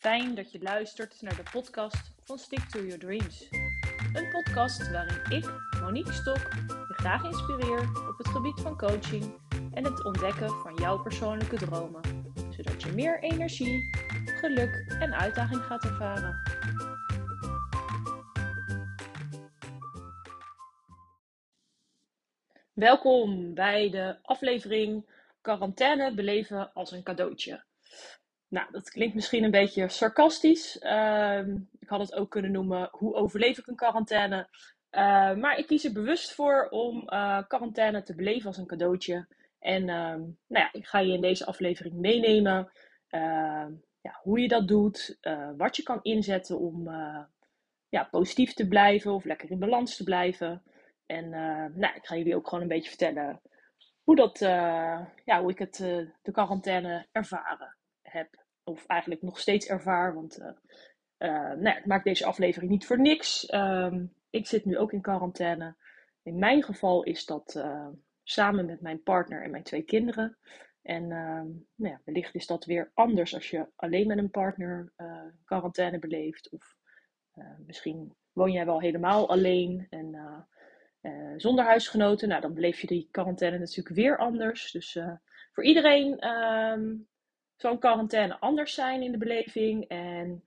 Fijn dat je luistert naar de podcast van Stick to Your Dreams. Een podcast waarin ik, Monique Stok, je graag inspireer op het gebied van coaching en het ontdekken van jouw persoonlijke dromen, zodat je meer energie, geluk en uitdaging gaat ervaren. Welkom bij de aflevering Quarantaine beleven als een cadeautje. Nou, dat klinkt misschien een beetje sarcastisch. Ehm, ik had het ook kunnen noemen hoe overleef ik een quarantaine. Uh, maar ik kies er bewust voor om uh, quarantaine te beleven als een cadeautje. En ehm, nou ja, ik ga je in deze aflevering meenemen ja, hoe je dat doet, uh, wat je kan inzetten om ja, positief te blijven of lekker in balans te blijven. En nou, ik ga jullie ook gewoon een beetje vertellen hoe, dat, ja, hoe ik het, de quarantaine ervaren heb of eigenlijk nog steeds ervaar. Want uh, nou ja, maak deze aflevering niet voor niks. Ehm, ik zit nu ook in quarantaine. In mijn geval is dat uh, samen met mijn partner en mijn twee kinderen. En uh, nou ja, wellicht is dat weer anders als je alleen met een partner quarantaine beleeft. Of misschien woon jij wel helemaal alleen en zonder huisgenoten. Nou, dan beleef je die quarantaine natuurlijk weer anders. Dus voor iedereen ehm, zo'n quarantaine anders zijn in de beleving. En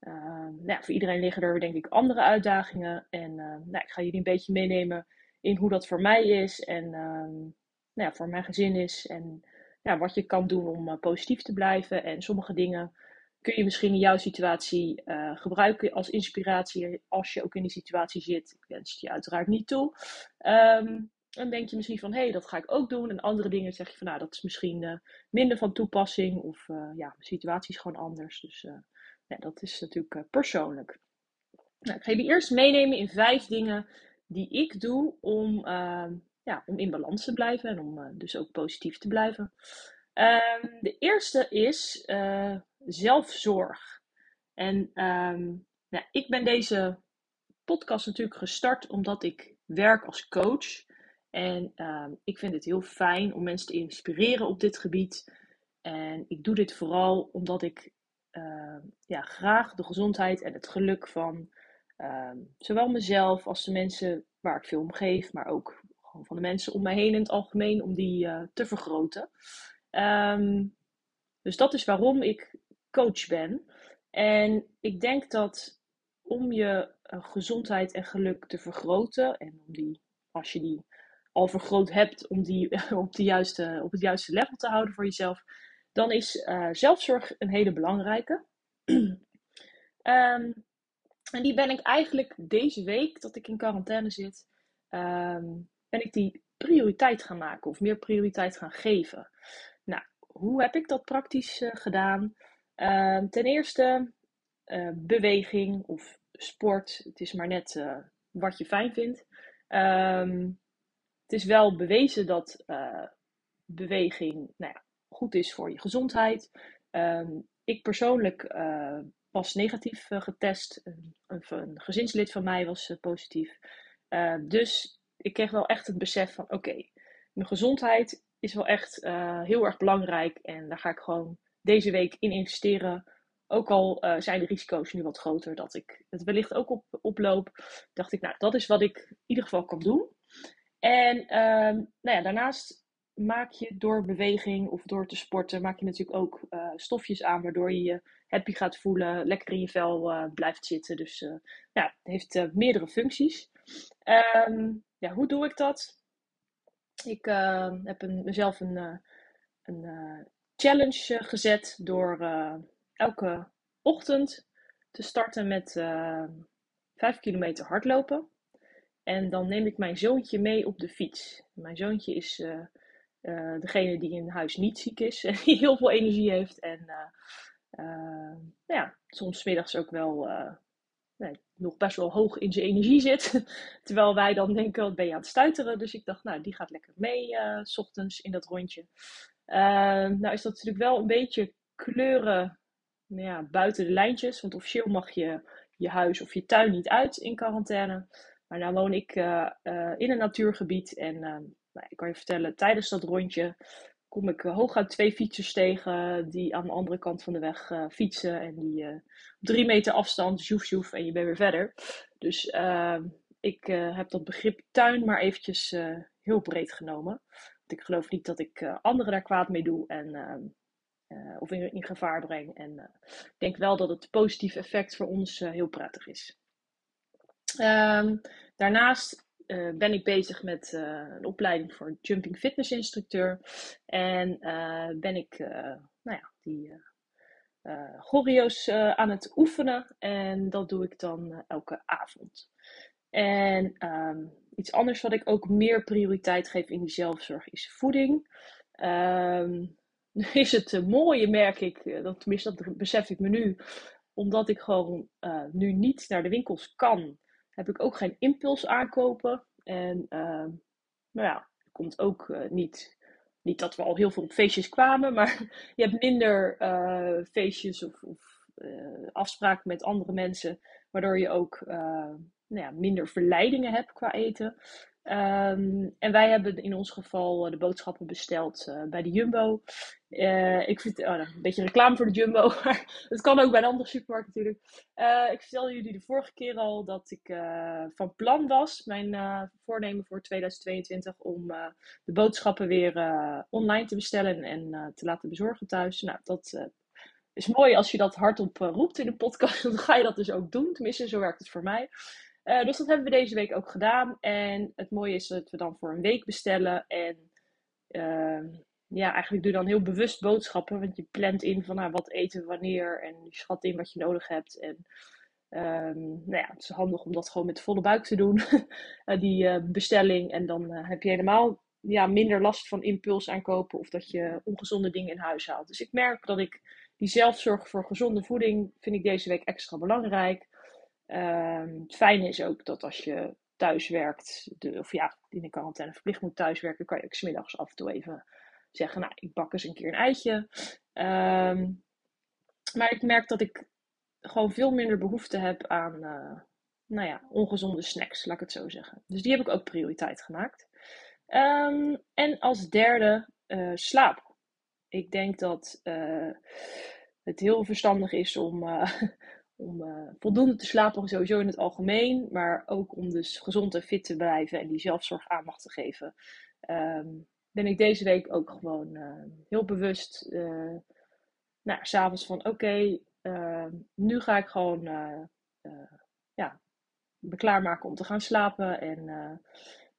uh, nou ja, voor iedereen liggen er denk ik andere uitdagingen. En uh, nou, ik ga jullie een beetje meenemen in hoe dat voor mij is en uh, nou ja, voor mijn gezin is. En ja, wat je kan doen om eh, positief te blijven. En sommige dingen kun je misschien in jouw situatie uh, gebruiken als inspiratie als je ook in die situatie zit. Ik wens het je uiteraard niet toe. Dan denk je misschien van, hé, hey, dat ga ik ook doen. En andere dingen zeg je van, nou, dat is misschien uh, minder van toepassing. Of uh, ja, mijn situatie is gewoon anders. Dus uh, ja, dat is natuurlijk persoonlijk. Nou, ik ga jullie eerst meenemen in vijf dingen die ik doe om, ehm, ja, om in balans te blijven. En om dus ook positief te blijven. Ehm, de eerste is zelfzorg. En um, nou, ik ben deze podcast natuurlijk gestart omdat ik werk als coach. En uh, ik vind het heel fijn om mensen te inspireren op dit gebied. En ik doe dit vooral omdat ik uh, ja, graag de gezondheid en het geluk van uh, zowel mezelf als de mensen waar ik veel om geef, maar ook gewoon van de mensen om mij heen in het algemeen, om die uh, te vergroten. Dus dat is waarom ik coach ben. En ik denk dat om je uh, gezondheid en geluk te vergroten en om die, als je die al vergroot hebt om die op, de juiste, op het juiste level te houden voor jezelf, dan is uh, zelfzorg een hele belangrijke. um, en die ben ik eigenlijk deze week dat ik in quarantaine zit, um, ben ik die prioriteit gaan maken of meer prioriteit gaan geven. Nou, hoe heb ik dat praktisch uh, gedaan? Uh, ten eerste uh, beweging of sport. Het is maar net wat je fijn vindt. Het is wel bewezen dat uh, beweging nou ja, goed is voor je gezondheid. Um, ik persoonlijk uh, was negatief uh, getest. Een, een, gezinslid van mij was positief. dus ik kreeg wel echt het besef van: oké, mijn gezondheid is wel echt heel erg belangrijk. En daar ga ik gewoon deze week in investeren. Ook al zijn de risico's nu wat groter dat ik het wellicht ook op, oploop, dacht ik, nou, dat is wat ik in ieder geval kan doen. En um, nou ja, daarnaast maak je door beweging of door te sporten, maak je natuurlijk ook uh, stofjes aan, waardoor je je happy gaat voelen, lekker in je vel uh, blijft zitten. Dus uh, ja, het heeft meerdere functies. Um, ja, hoe doe ik dat? Ik ehm, heb een, mezelf een, een challenge gezet door elke ochtend te starten met 5 kilometer hardlopen. En dan neem ik mijn zoontje mee op de fiets. Mijn zoontje is uh, uh, degene die in huis niet ziek is en die heel veel energie heeft. En uh, ja, soms middags ook wel nee, nog best wel hoog in zijn energie zit. Terwijl wij dan denken, wat ben je aan het stuiteren? Dus ik dacht, nou, die gaat lekker mee, s ochtends in dat rondje. nou is dat natuurlijk wel een beetje kleuren nou ja, buiten de lijntjes. Want officieel mag je je huis of je tuin niet uit in quarantaine. Maar nu woon ik uh, uh, in een natuurgebied en uh, nou, ik kan je vertellen, tijdens dat rondje kom ik hooguit twee fietsers tegen die aan de andere kant van de weg fietsen. En die op drie meter afstand, joef joef, en je bent weer verder. Dus ik heb dat begrip tuin maar eventjes heel breed genomen. Want ik geloof niet dat ik anderen daar kwaad mee doe. En of in, gevaar breng. En ik denk wel dat het positieve effect voor ons heel prettig is. Um, daarnaast ben ik bezig met een opleiding voor jumping fitness instructeur. En ben ik nou ja, die choreo's aan het oefenen. En dat doe ik dan elke avond. En um, iets anders wat ik ook meer prioriteit geef in die zelfzorg is voeding. Um, is het mooie, merk ik, eh, dat, tenminste dat besef ik me nu, omdat ik gewoon nu niet naar de winkels kan, heb ik ook geen impuls aankopen. En uh, nou ja, komt ook uh, niet, niet dat we al heel veel op feestjes kwamen, maar je hebt minder feestjes of, of afspraken met andere mensen, waardoor je ook nou ja, minder verleidingen hebt qua eten. Um, en wij hebben in ons geval de boodschappen besteld uh, bij de Jumbo. Uh, ik vind, oh, een beetje reclame voor de Jumbo, maar het kan ook bij een andere supermarkt natuurlijk. Ik vertelde jullie de vorige keer al dat ik van plan was, mijn voornemen voor 2022, om de boodschappen weer online te bestellen en te laten bezorgen thuis. Nou, dat is mooi als je dat hardop roept in de podcast, dan ga je dat dus ook doen. Tenminste, zo werkt het voor mij. Uh, dus dat hebben we deze week ook gedaan. En het mooie is dat we dan voor een week bestellen. En uh, ja, eigenlijk doe dan heel bewust boodschappen. Want je plant in van nou, wat eten wanneer. En je schat in wat je nodig hebt. En um, nou ja, het is handig om dat gewoon met volle buik te doen. uh, die uh, bestelling. En dan heb je helemaal ja, minder last van impuls aankopen. Of dat je ongezonde dingen in huis haalt. Dus ik merk dat ik die zelfzorg voor gezonde voeding vind ik deze week extra belangrijk. Um, het fijne is ook dat als je thuis werkt, de, of ja, in de quarantaine verplicht moet thuiswerken, kan je ook smiddags af en toe even zeggen, nou, ik bak eens een keer een eitje. Um, maar ik merk dat ik gewoon veel minder behoefte heb aan, uh, nou ja, ongezonde snacks, laat ik het zo zeggen. Dus die heb ik ook prioriteit gemaakt. Um, en als derde, uh, slaap. Ik denk dat uh, het heel verstandig is om, om uh, voldoende te slapen, sowieso in het algemeen, maar ook om dus gezond en fit te blijven en die zelfzorg aandacht te geven. Um, ben ik deze week ook gewoon uh, heel bewust, uh, nou, s'avonds van oké, ehm, nu ga ik gewoon ja, me klaarmaken om te gaan slapen en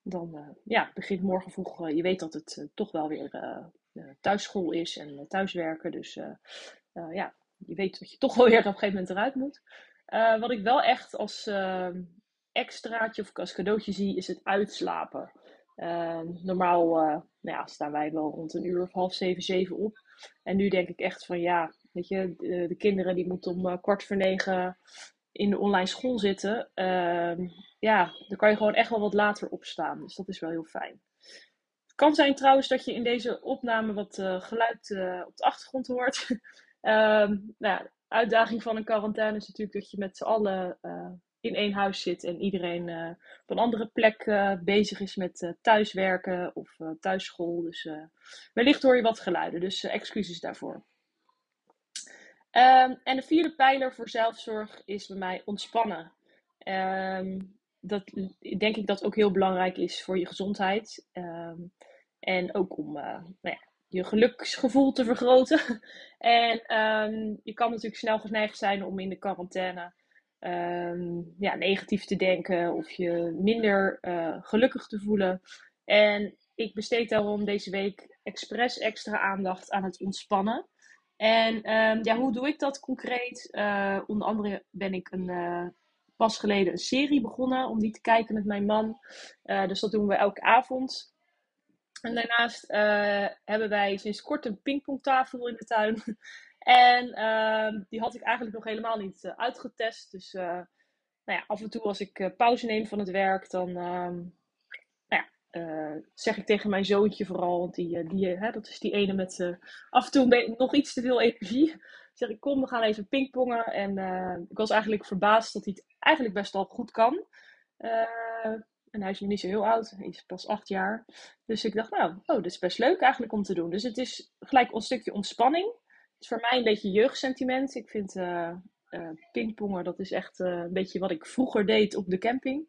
dan ja, begint morgen vroeg, je weet dat het toch wel weer thuisschool is en thuiswerken, dus ja, je weet dat je toch wel weer op een gegeven moment eruit moet. Uh, wat ik wel echt als uh, extraatje of als cadeautje zie, is het uitslapen. Uh, normaal nou ja, staan wij wel rond een uur of half zeven, zeven op. En nu denk ik echt van ja, weet je, de, de kinderen die moeten om kwart voor negen in de online school zitten. Ehm, ja, dan kan je gewoon echt wel wat later opstaan. Dus dat is wel heel fijn. Het kan zijn trouwens dat je in deze opname wat geluid op de achtergrond hoort. Um, nou uitdaging van een quarantaine is natuurlijk dat je met z'n allen uh, in één huis zit en iedereen uh, op een andere plek uh, bezig is met thuiswerken of thuisschool. Dus wellicht hoor je wat geluiden, dus excuses daarvoor. Um, en de vierde pijler voor zelfzorg is bij mij ontspannen. Um, dat denk ik dat ook heel belangrijk is voor je gezondheid. en ook om nou ja, je geluksgevoel te vergroten. en um, je kan natuurlijk snel geneigd zijn om in de quarantaine um, ja, negatief te denken of je minder uh, gelukkig te voelen. En ik besteed daarom deze week expres extra aandacht aan het ontspannen. En um, ja, hoe doe ik dat concreet? Uh, onder andere ben ik een, uh, pas geleden een serie begonnen om die te kijken met mijn man. dus dat doen we elke avond. En daarnaast uh, hebben wij sinds kort een pingpongtafel in de tuin. en uh, die had ik eigenlijk nog helemaal niet uh, uitgetest. Dus eh, nou ja, af en toe als ik pauze neem van het werk, dan ehm, nou ja, zeg ik tegen mijn zoontje vooral, want die, die, dat is die ene met af en toe nog iets te veel energie. zeg ik, kom, we gaan even pingpongen. En ik was eigenlijk verbaasd dat hij het eigenlijk best wel goed kan. En hij is nog niet zo heel oud. Hij is pas acht jaar. Dus ik dacht, nou, oh, dit is best leuk eigenlijk om te doen. Dus het is gelijk een stukje ontspanning. Het is voor mij een beetje jeugdsentiment. Ik vind uh, uh, pingpongen, dat is echt uh, een beetje wat ik vroeger deed op de camping.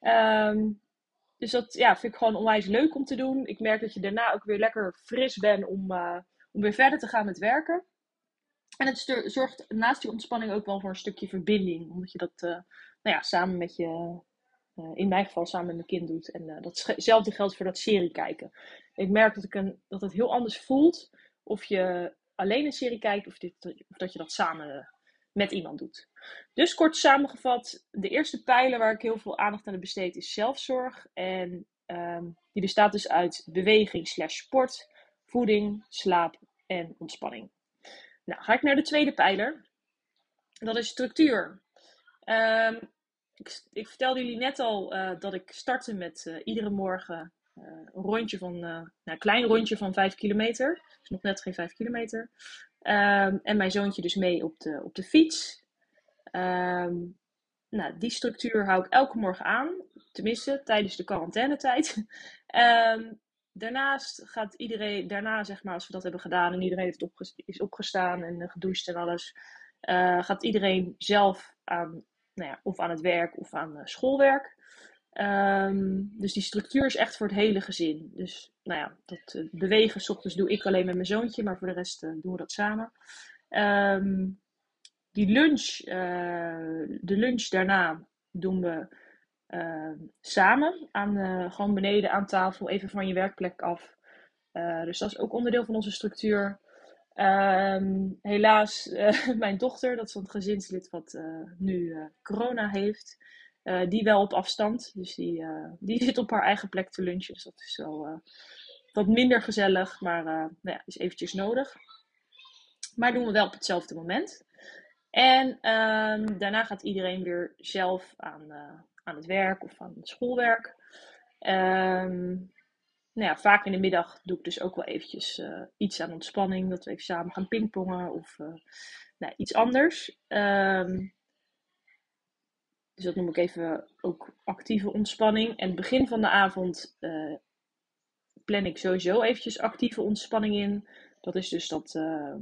Um, dus dat ja, vind ik gewoon onwijs leuk om te doen. Ik merk dat je daarna ook weer lekker fris bent om, om weer verder te gaan met werken. En het zorgt naast die ontspanning ook wel voor een stukje verbinding. Omdat je dat nou ja, samen met je, uh, in mijn geval samen met mijn kind doet. En uh, datzelfde geldt voor dat serie kijken. Ik merk dat, ik een, dat het heel anders voelt of je alleen een serie kijkt of, dit, dat je dat samen met iemand doet. Dus kort samengevat, de eerste pijler waar ik heel veel aandacht aan besteed is zelfzorg. En um, die bestaat dus uit beweging slash sport, voeding, slaap en ontspanning. Nou, ga ik naar de tweede pijler. Dat is structuur. Um, ik, ik, vertelde jullie net al uh, dat ik startte met uh, iedere morgen uh, een rondje van, nou, een klein rondje van 5 kilometer. Dus nog net geen 5 kilometer. Um, en mijn zoontje dus mee op de, op de fiets. Um, nou, die structuur hou ik elke morgen aan. Tenminste, tijdens de quarantainetijd. um, daarnaast gaat iedereen, daarna zeg maar, als we dat hebben gedaan en iedereen heeft is opgestaan en gedoucht en alles, gaat iedereen zelf aan nou ja, of aan het werk of aan schoolwerk. Um, dus die structuur is echt voor het hele gezin. Dus nou ja, dat uh, bewegen, s ochtends doe ik alleen met mijn zoontje, maar voor de rest uh, doen we dat samen. Um, die lunch, de lunch daarna doen we samen, aan, gewoon beneden aan tafel, even van je werkplek af. dus dat is ook onderdeel van onze structuur. Um, helaas, uh, mijn dochter, dat is een gezinslid wat uh, nu uh, corona heeft, die wel op afstand. Dus die, die zit op haar eigen plek te lunchen. Dus dat is wel wat minder gezellig, maar nou ja, is eventjes nodig. Maar doen we wel op hetzelfde moment. En um, daarna gaat iedereen weer zelf aan, aan het werk of aan schoolwerk. Um, nou ja, vaak in de middag doe ik dus ook wel eventjes uh, iets aan ontspanning. Dat we even samen gaan pingpongen of uh, nou, iets anders. Um, dus dat noem ik even ook actieve ontspanning. En het begin van de avond uh, plan ik sowieso eventjes actieve ontspanning in. Dat is dus dat, ehm,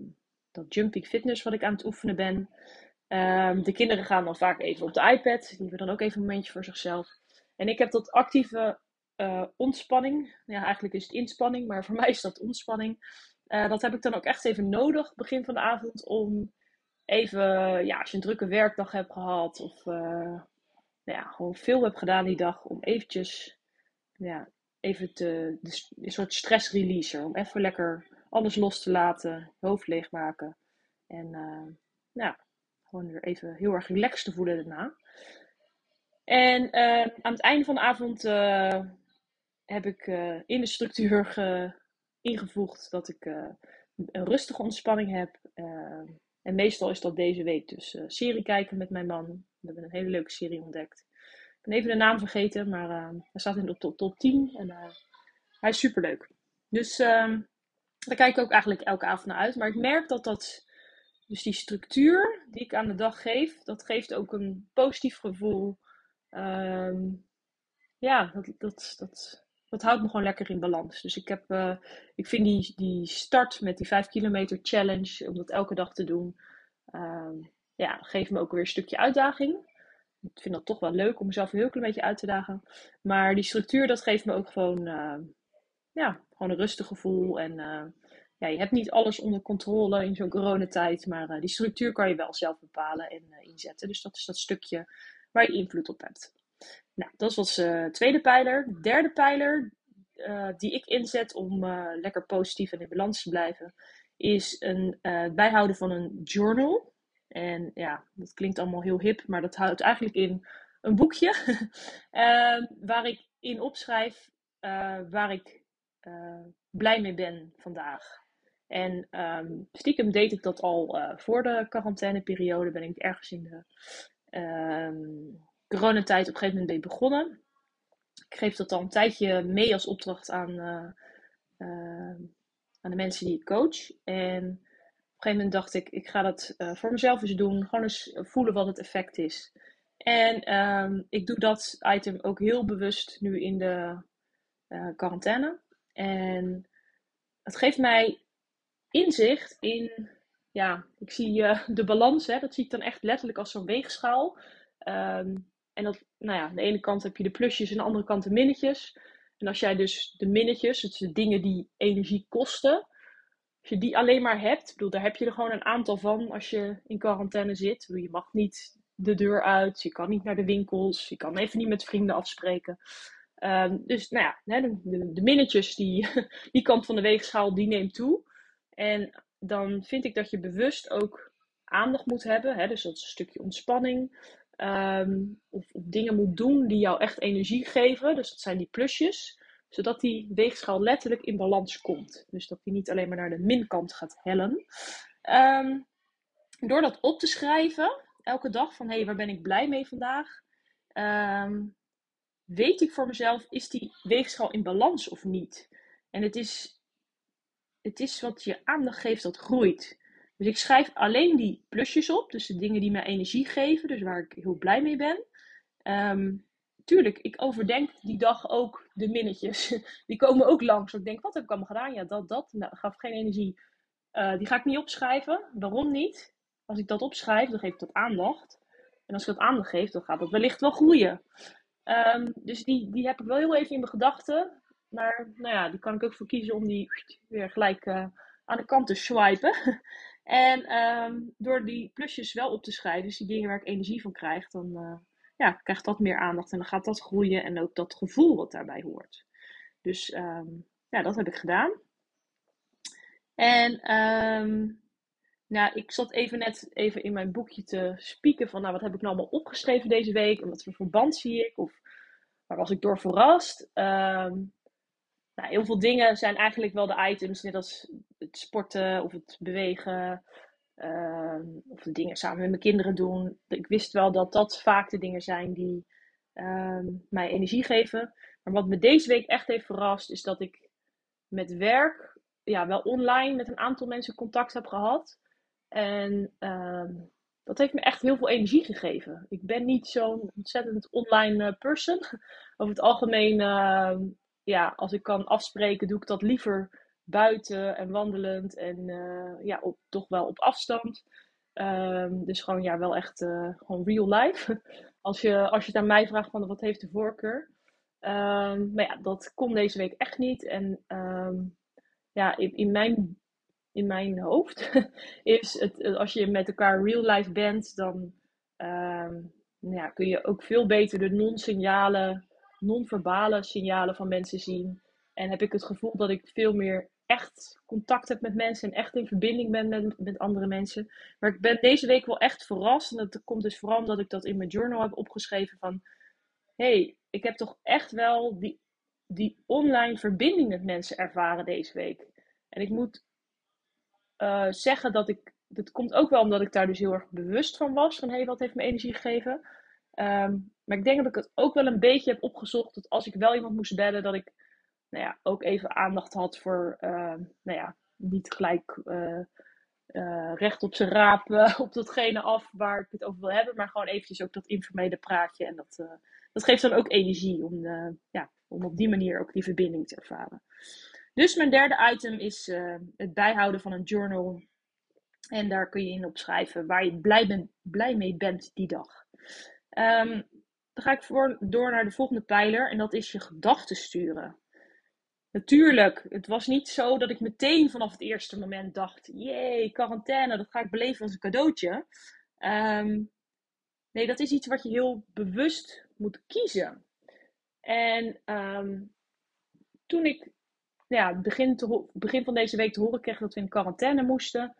dat jumping fitness wat ik aan het oefenen ben. Um, de kinderen gaan dan vaak even op de iPad. Die hebben dan ook even een momentje voor zichzelf. En ik heb dat actieve uh, ontspanning. Ja, eigenlijk is het inspanning, maar voor mij is dat ontspanning. Uh, dat heb ik dan ook echt even nodig, begin van de avond, om even, ja, als je een drukke werkdag hebt gehad of uh, nou ja, gewoon veel hebt gedaan die dag, om eventjes, ja, even te, de, een soort stress releaser, om even lekker alles los te laten, hoofd leegmaken en ja, gewoon weer even heel erg relaxed te voelen daarna. En aan het einde van de avond heb ik uh, in de structuur ge, ingevoegd dat ik uh, een rustige ontspanning heb. Uh, en meestal is dat deze week dus serie kijken met mijn man. We hebben een hele leuke serie ontdekt. Ik ben even de naam vergeten, maar hij staat in de top, top 10 en hij is superleuk. Dus ehm, daar kijk ik ook eigenlijk elke avond naar uit. Maar ik merk dat dat, dus die structuur die ik aan de dag geef, dat geeft ook een positief gevoel. Um, ja, dat, dat, dat, dat houdt me gewoon lekker in balans. Dus ik, heb, uh, ik vind die, die start met die 5 kilometer challenge, om dat elke dag te doen, uh, ja, geeft me ook weer een stukje uitdaging. Ik vind dat toch wel leuk om mezelf een heel klein beetje uit te dagen. Maar die structuur, dat geeft me ook gewoon, uh, ja, gewoon een rustig gevoel. En eh, ja, je hebt niet alles onder controle in zo'n coronatijd. Maar die structuur kan je wel zelf bepalen en inzetten. Dus dat is dat stukje waar je invloed op hebt. Nou, dat was de uh, tweede pijler. De derde pijler uh, die ik inzet om uh, lekker positief en in balans te blijven, is een bijhouden van een journal. En ja, dat klinkt allemaal heel hip, maar dat houdt eigenlijk in een boekje ehm, waar ik in opschrijf waar ik blij mee ben vandaag. En um, stiekem deed ik dat al voor de quarantaineperiode. Ben ik ergens in de um, coronatijd op een gegeven moment ben begonnen. Ik geef dat al een tijdje mee als opdracht aan, uh, uh, aan de mensen die ik coach. En op een gegeven moment dacht ik, ik ga dat uh, voor mezelf eens doen. Gewoon eens voelen wat het effect is. En ehm, ik doe dat item ook heel bewust nu in de quarantaine. En het geeft mij inzicht in, ja, ik zie de balans, hè, dat zie ik dan echt letterlijk als zo'n weegschaal. Ehm, en dat, nou ja, aan de ene kant heb je de plusjes en aan de andere kant de minnetjes. En als jij dus de minnetjes, dus de dingen die energie kosten, als je die alleen maar hebt, bedoel, daar heb je er gewoon een aantal van als je in quarantaine zit. Bedoel, je mag niet de deur uit, je kan niet naar de winkels, je kan even niet met vrienden afspreken. Um, dus nou ja, de, de, de, minnetjes, die, die kant van de weegschaal, die neemt toe. En dan vind ik dat je bewust ook aandacht moet hebben. Hè? Dus dat is een stukje ontspanning. Um, of, dingen moet doen die jou echt energie geven. Dus dat zijn die plusjes. Zodat die weegschaal letterlijk in balans komt. Dus dat die niet alleen maar naar de minkant gaat hellen. Um, door dat op te schrijven, elke dag van hé, hey, waar ben ik blij mee vandaag? Um, weet ik voor mezelf, is die weegschaal in balans of niet? En het is, het is wat je aandacht geeft dat groeit. Dus ik schrijf alleen die plusjes op, dus de dingen die mij energie geven, dus waar ik heel blij mee ben. Um, tuurlijk, ik overdenk die dag ook de minnetjes. Die komen ook langs. Ik denk, wat heb ik allemaal gedaan? Ja, dat, dat. Nou, gaf geen energie. Uh, die ga ik niet opschrijven. Waarom niet? Als ik dat opschrijf, dan geef ik dat aandacht. En als ik dat aandacht geef, dan gaat dat wellicht wel groeien. Um, dus die, die heb ik wel heel even in mijn gedachten. Maar nou ja, die kan ik ook voor kiezen om die weer gelijk uh, aan de kant te swipen. en um, door die plusjes wel op te schrijven, dus die dingen waar ik energie van krijg, dan uh, ja, krijgt dat meer aandacht en dan gaat dat groeien en ook dat gevoel wat daarbij hoort. Dus um, ja, dat heb ik gedaan. En nou, ik zat even net even in mijn boekje te spieken van, nou, wat heb ik nou allemaal opgeschreven deze week? En wat voor verband zie ik? Of waar was ik door verrast? Nou, heel veel dingen zijn eigenlijk wel de items, net als het sporten of het bewegen. Um, of de dingen samen met mijn kinderen doen. Ik wist wel dat dat vaak de dingen zijn die um, mij energie geven. Maar wat me deze week echt heeft verrast, is dat ik met werk, ja, wel online met een aantal mensen contact heb gehad. En um, dat heeft me echt heel veel energie gegeven. Ik ben niet zo'n ontzettend online uh, person. Over het algemeen, ja, als ik kan afspreken, doe ik dat liever buiten en wandelend. En uh, ja, op, toch wel op afstand. Um, dus gewoon, ja, wel echt uh, gewoon real life. als, je, als je het aan mij vraagt van wat heeft de voorkeur. Um, maar ja, dat kon deze week echt niet. En ja, in, in mijn in mijn hoofd, is het, als je met elkaar real life bent, dan nou ja, kun je ook veel beter de non-signalen, non-verbale signalen van mensen zien. En heb ik het gevoel dat ik veel meer echt contact heb met mensen en echt in verbinding ben met, met andere mensen. Maar ik ben deze week wel echt verrast. En dat komt dus vooral omdat ik dat in mijn journal heb opgeschreven van... hey, ik heb toch echt wel die, die online verbinding met mensen ervaren deze week. En ik moet uh, zeggen dat ik. Dat komt ook wel omdat ik daar dus heel erg bewust van was. Van hé, hey, wat heeft me energie gegeven? Um, maar ik denk dat ik het ook wel een beetje heb opgezocht. Dat als ik wel iemand moest bellen, dat ik nou ja, ook even aandacht had voor. Uh, nou ja, niet gelijk uh, recht op zijn raap op datgene af waar ik het over wil hebben. Maar gewoon eventjes ook dat informele praatje. En dat, dat geeft dan ook energie om, ja, om op die manier ook die verbinding te ervaren. Dus mijn derde item is het bijhouden van een journal. En daar kun je in opschrijven waar je blij mee bent die dag. Um, dan ga ik door naar de volgende pijler en dat is je gedachten sturen. Natuurlijk, het was niet zo dat ik meteen vanaf het eerste moment dacht: jee, quarantaine, dat ga ik beleven als een cadeautje. Um, nee, dat is iets wat je heel bewust moet kiezen. En um, toen ik ja, begin, te, begin van deze week te horen kreeg dat we in quarantaine moesten.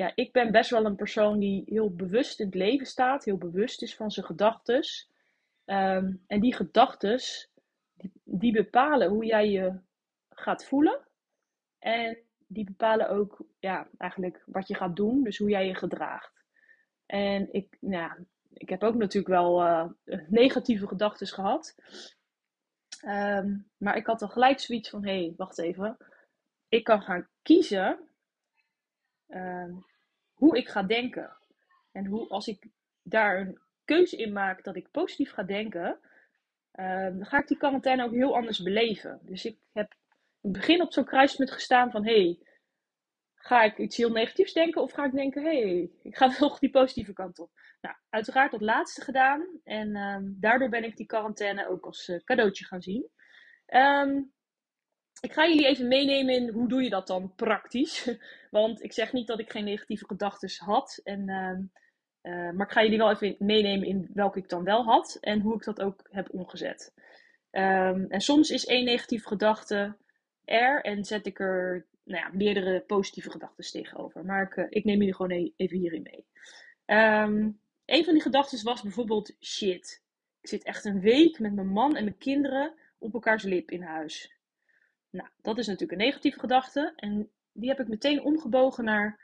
Ja, ik ben best wel een persoon die heel bewust in het leven staat, heel bewust is van zijn gedachten. Um, en die gedachten, die, bepalen hoe jij je gaat voelen. En die bepalen ook ja, eigenlijk wat je gaat doen, dus hoe jij je gedraagt. En ik, nou, ik heb ook natuurlijk wel uh, negatieve gedachten gehad. Um, maar ik had al gelijk zoiets van: hé, hey, wacht even. Ik kan gaan kiezen um, hoe ik ga denken. En hoe, als ik daar een keuze in maak dat ik positief ga denken, ehm, dan ga ik die quarantaine ook heel anders beleven. Dus ik heb in het begin op zo'n kruispunt gestaan van, hey, ga ik iets heel negatiefs denken of ga ik denken, hey, ik ga toch die positieve kant op. Nou, uiteraard dat laatste gedaan en ehm, daardoor ben ik die quarantaine ook als uh, cadeautje gaan zien. Ehm, ik ga jullie even meenemen in hoe doe je dat dan praktisch. Want ik zeg niet dat ik geen negatieve gedachten had. En, uh, maar ik ga jullie wel even meenemen in welke ik dan wel had. En hoe ik dat ook heb omgezet. Um, en soms is één negatieve gedachte er. En zet ik er nou ja, meerdere positieve gedachten tegenover. Maar ik, uh, ik neem jullie gewoon e-, even hierin mee. Um, een van die gedachten was bijvoorbeeld shit. Ik zit echt een week met mijn man en mijn kinderen op elkaars lip in huis. Nou, dat is natuurlijk een negatieve gedachte. En die heb ik meteen omgebogen naar.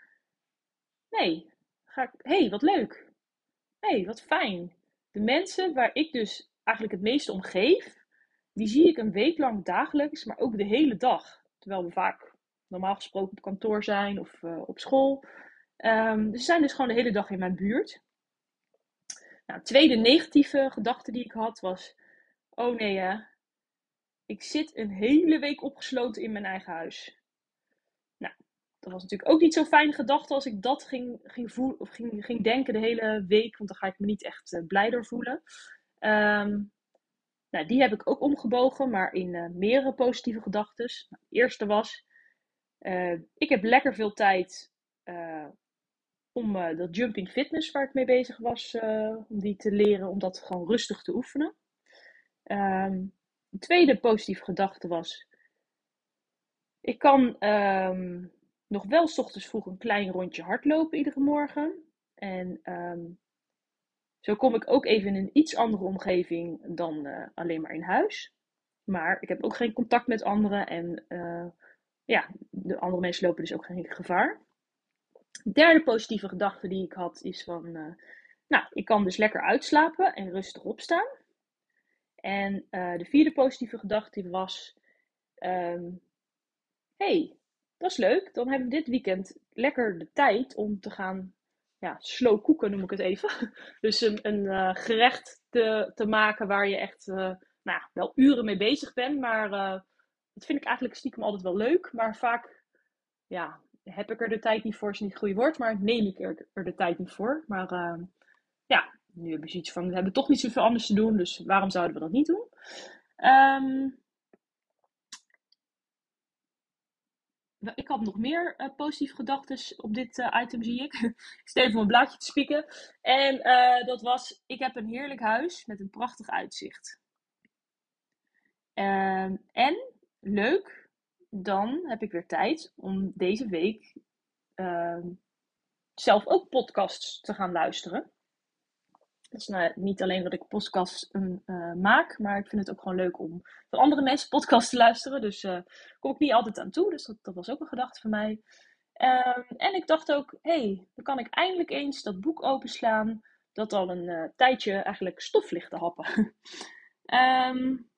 Nee, ga ik. hey, wat leuk. hey, wat fijn. De mensen waar ik dus eigenlijk het meeste om geef, die zie ik een week lang dagelijks, maar ook de hele dag. Terwijl we vaak normaal gesproken op kantoor zijn of uh, op school. Um, dus ze zijn dus gewoon de hele dag in mijn buurt. Nou, tweede negatieve gedachte die ik had was: oh nee, hè, ik zit een hele week opgesloten in mijn eigen huis. Dat was natuurlijk ook niet zo'n fijne gedachte als ik dat ging, ging, voelen, of ging, ging denken de hele week, want dan ga ik me niet echt uh, blij door voelen. Um, nou, die heb ik ook omgebogen, maar in uh, meerdere positieve gedachten. Nou, de eerste was: uh, ik heb lekker veel tijd om dat jumping fitness waar ik mee bezig was, om die te leren, om dat gewoon rustig te oefenen. Um, een tweede positieve gedachte was: ik kan um, nog wel s ochtends vroeg een klein rondje hardlopen iedere morgen. En um, zo kom ik ook even in een iets andere omgeving dan uh, alleen maar in huis. Maar ik heb ook geen contact met anderen en uh, ja, de andere mensen lopen dus ook geen gevaar. De derde positieve gedachte die ik had is van, uh, nou, ik kan dus lekker uitslapen en rustig opstaan. En de vierde positieve gedachte was: um, hey, dat is leuk. Dan hebben we dit weekend lekker de tijd om te gaan ja, slow koeken, noem ik het even. Dus een, een uh, gerecht te, te maken waar je echt uh, nou, wel uren mee bezig bent. Maar dat vind ik eigenlijk stiekem altijd wel leuk. Maar vaak ja, heb ik er de tijd niet voor, is niet het goede woord. Maar neem ik er, de tijd niet voor. Maar ja, nu hebben ze iets van, we hebben toch niet zoveel anders te doen, dus waarom zouden we dat niet doen? Um, ik had nog meer uh, positieve gedachten op dit uh, item, zie ik. ik stel even mijn blaadje te spieken. En uh, dat was, ik heb een heerlijk huis met een prachtig uitzicht. Um, en, leuk, dan heb ik weer tijd om deze week ehm, zelf ook podcasts te gaan luisteren. Dus nou, niet alleen dat ik podcasts uh, maak, maar ik vind het ook gewoon leuk om van andere mensen podcasts te luisteren. Dus uh, kom ik niet altijd aan toe. Dus dat, dat was ook een gedachte van mij. Um, en ik dacht ook, hé, hey, dan kan ik eindelijk eens dat boek openslaan. Dat al een tijdje eigenlijk stof ligt te happen. um,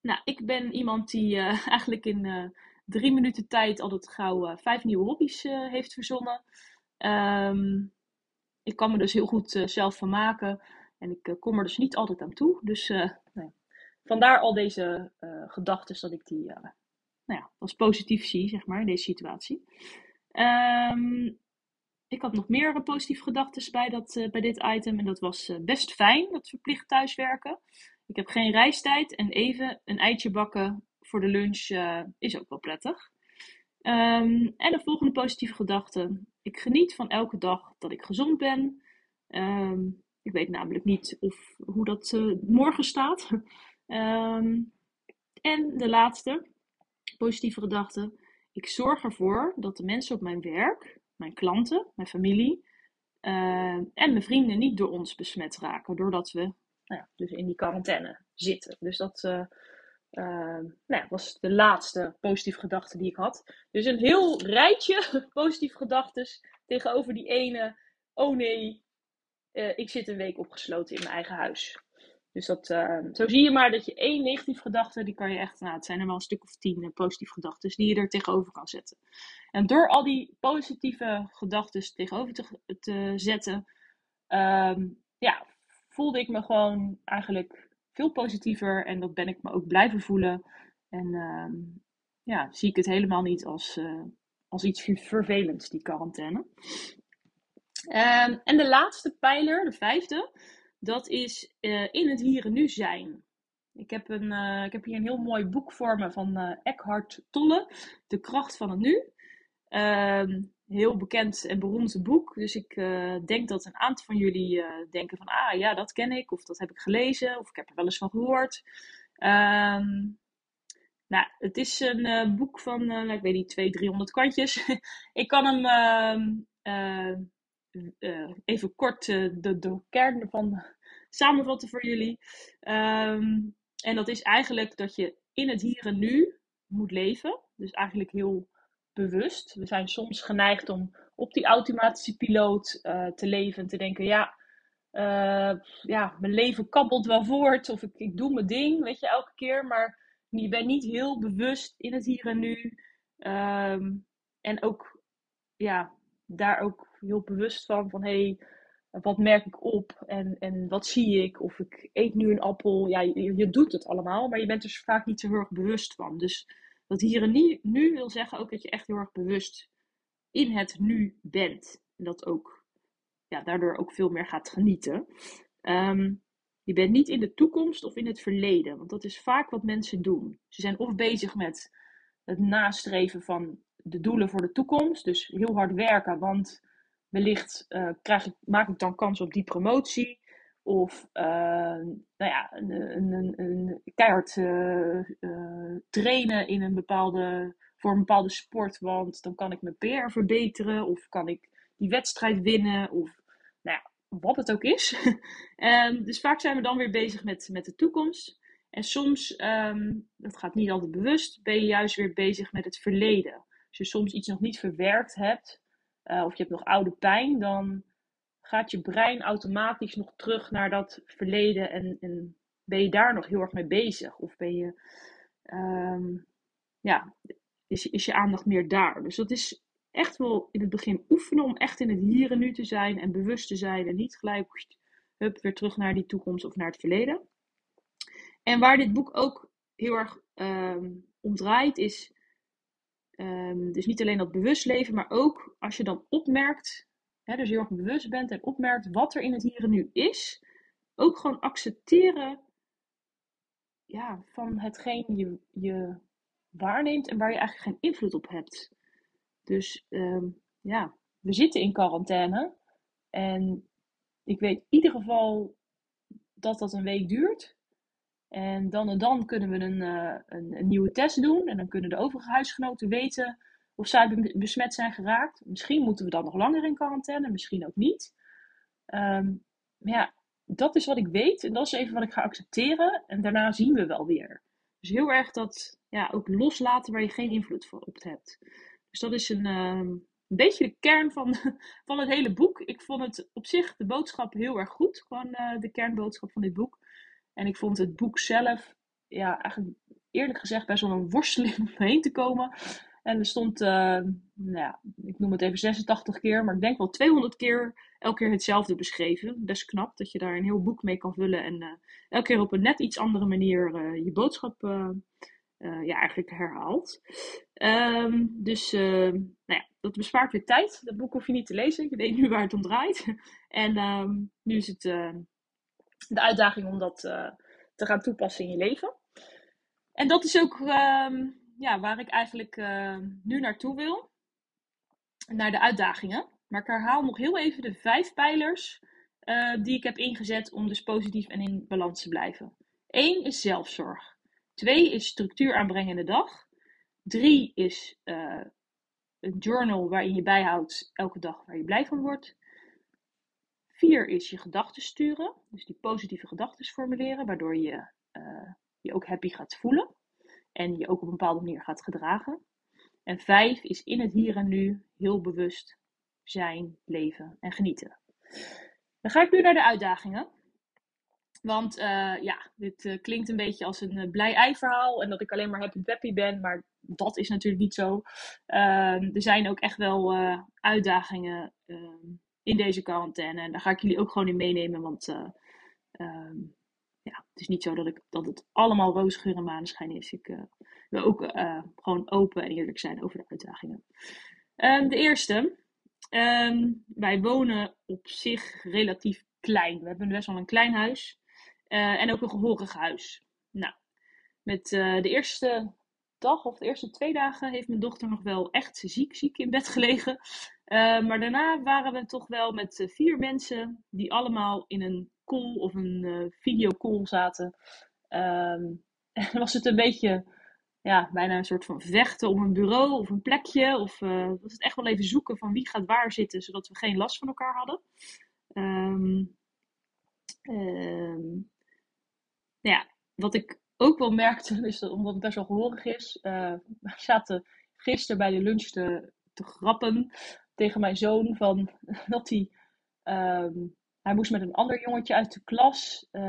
nou, ik ben iemand die eigenlijk in drie minuten tijd altijd gauw vijf nieuwe hobby's heeft verzonnen. Um, ik kan me dus heel goed uh, zelf vermaken. En ik uh, kom er dus niet altijd aan toe. Dus uh, nou vandaar al deze gedachten dat ik die nou ja, als positief zie, zeg maar, in deze situatie. Um, ik had nog meer positieve gedachten bij, dat, bij dit item. En dat was best fijn, dat verplicht thuiswerken. Ik heb geen reistijd en even een eitje bakken voor de lunch is ook wel prettig. Um, en de volgende positieve gedachte. Ik geniet van elke dag dat ik gezond ben. Um, ik weet namelijk niet of, hoe dat uh, morgen staat. um, en de laatste positieve gedachte. Ik zorg ervoor dat de mensen op mijn werk, mijn klanten, mijn familie uh, en mijn vrienden niet door ons besmet raken. Doordat we nou ja, dus in die quarantaine zitten. Dus dat uh, uh, nou ja, was de laatste positieve gedachte die ik had. Dus een heel rijtje positieve gedachten tegenover die ene. Oh nee, uh, ik zit een week opgesloten in mijn eigen huis. Dus dat, uh, zo zie je maar dat je één negatieve gedachte, die kan je echt, nou het zijn er wel een stuk of tien positieve gedachten, die je er tegenover kan zetten. En door al die positieve gedachten tegenover te, te zetten, ehm, ja, voelde ik me gewoon eigenlijk veel positiever. En dat ben ik me ook blijven voelen. En ehm, ja, zie ik het helemaal niet als, uh, als iets vervelends, die quarantaine. Um, en de laatste pijler, de vijfde, dat is uh, in het hier en nu zijn. Ik heb, een, uh, ik heb hier een heel mooi boek voor me van uh, Eckhart Tolle, De kracht van het nu. Um, heel bekend en beroemd boek. Dus ik denk dat een aantal van jullie denken van, ah ja, dat ken ik, of dat heb ik gelezen, of ik heb er wel eens van gehoord. Um, nou, het is een boek van, ik weet niet, 200, 300 kantjes. ik kan hem uh, even kort de, de kern ervan samenvatten voor jullie. En dat is eigenlijk dat je in het hier en nu moet leven. Dus eigenlijk heel bewust. We zijn soms geneigd om op die automatische piloot uh, te leven en te denken: ja, ja, mijn leven kabbelt wel voort. Of ik, ik doe mijn ding, weet je, elke keer. Maar je bent niet heel bewust in het hier en nu. Um, en ook ja, daar ook heel bewust van. Van hey, wat merk ik op en, en wat zie ik? Of ik eet nu een appel. Ja, je, je doet het allemaal, maar je bent er dus vaak niet zo heel erg bewust van. Dus dat hier en nu, wil zeggen ook dat je echt heel erg bewust in het nu bent. En dat ook, ja, daardoor ook veel meer gaat genieten. Um, je bent niet in de toekomst of in het verleden, want dat is vaak wat mensen doen. Ze zijn of bezig met het nastreven van de doelen voor de toekomst. Dus heel hard werken, want wellicht uh, krijg ik, maak ik dan kans op die promotie. Of uh, nou ja, een, een, een, keihard uh, trainen in een bepaalde, voor een bepaalde sport. Want dan kan ik mijn PR verbeteren. Of kan ik die wedstrijd winnen. Of nou ja, wat het ook is. um, dus vaak zijn we dan weer bezig met, met de toekomst. En soms, um, dat gaat niet altijd bewust, ben je juist weer bezig met het verleden als je soms iets nog niet verwerkt hebt, uh, of je hebt nog oude pijn, dan gaat je brein automatisch nog terug naar dat verleden en, en ben je daar nog heel erg mee bezig? Of ben je, um, ja, is, is je aandacht meer daar? Dus dat is echt wel in het begin oefenen om echt in het hier en nu te zijn en bewust te zijn en niet gelijk hup, weer terug naar die toekomst of naar het verleden. En waar dit boek ook heel erg um, om draait, is Um, dus niet alleen dat bewust leven, maar ook als je dan opmerkt, hè, dus heel erg bewust bent en opmerkt wat er in het hier en nu is, ook gewoon accepteren ja, van hetgeen je, je waarneemt en waar je eigenlijk geen invloed op hebt. Dus um, ja, we zitten in quarantaine en ik weet in ieder geval dat dat een week duurt. En dan en dan kunnen we een, uh, een, een, nieuwe test doen. En dan kunnen de overige huisgenoten weten of zij besmet zijn geraakt. Misschien moeten we dan nog langer in quarantaine, misschien ook niet. Um, maar ja, dat is wat ik weet. En dat is even wat ik ga accepteren. En daarna zien we wel weer. Dus heel erg dat ja, ook loslaten waar je geen invloed op hebt. Dus dat is een, een beetje de kern van, van het hele boek. Ik vond het op zich de boodschap heel erg goed. Gewoon uh, de kernboodschap van dit boek. En ik vond het boek zelf, ja, eigenlijk eerlijk gezegd best wel een worsteling om heen te komen. En er stond, uh, nou ja, ik noem het even 86 keer, maar ik denk wel 200 keer elke keer hetzelfde beschreven. Best knap dat je daar een heel boek mee kan vullen en uh, elke keer op een net iets andere manier uh, je boodschap ja, eigenlijk herhaalt. Um, dus nou ja, dat bespaart weer tijd. Dat boek hoef je niet te lezen. Je weet nu waar het om draait. en um, nu is het de uitdaging om dat te gaan toepassen in je leven. En dat is ook uh, ja, waar ik eigenlijk uh, nu naartoe wil. Naar de uitdagingen. Maar ik herhaal nog heel even de vijf pijlers uh, die ik heb ingezet om dus positief en in balans te blijven. Eén is zelfzorg. Twee is structuur aanbrengen in de dag. Drie is een journal waarin je bijhoudt elke dag waar je blij van wordt. Vier is je gedachten sturen. Dus die positieve gedachten formuleren, waardoor je uh, je ook happy gaat voelen. En je ook op een bepaalde manier gaat gedragen. En vijf is in het hier en nu heel bewust zijn, leven en genieten. Dan ga ik nu naar de uitdagingen. Want uh, ja, dit uh, klinkt een beetje als een blij ei verhaal en dat ik alleen maar happy peppy ben, maar dat is natuurlijk niet zo. Uh, er zijn ook echt wel uitdagingen ehm, in deze quarantaine. En daar ga ik jullie ook gewoon in meenemen, want ehm, ja, het is niet zo dat, ik, dat het allemaal roze geur en maneschijn is. Ik wil ook gewoon open en eerlijk zijn over de uitdagingen. Ehm, de eerste, ehm, wij wonen op zich relatief klein. We hebben best wel een klein huis en ook een gehoorig huis. Nou, met de eerste dag of de eerste twee dagen heeft mijn dochter nog wel echt ziek, ziek in bed gelegen. Eh, maar daarna waren we toch wel met eh, vier mensen die allemaal in een call of een uh, videocall zaten. Um, en was het een beetje, ja, bijna een soort van vechten om een bureau of een plekje. Of was het echt wel even zoeken van wie gaat waar zitten, zodat we geen last van elkaar hadden. Um, ja, wat ik ook wel merkte, dat, omdat het best wel gehoorig is. Uh, we zaten gisteren bij de lunch te, te grappen tegen mijn zoon van dat hij. Hij moest met een ander jongetje uit de klas uh,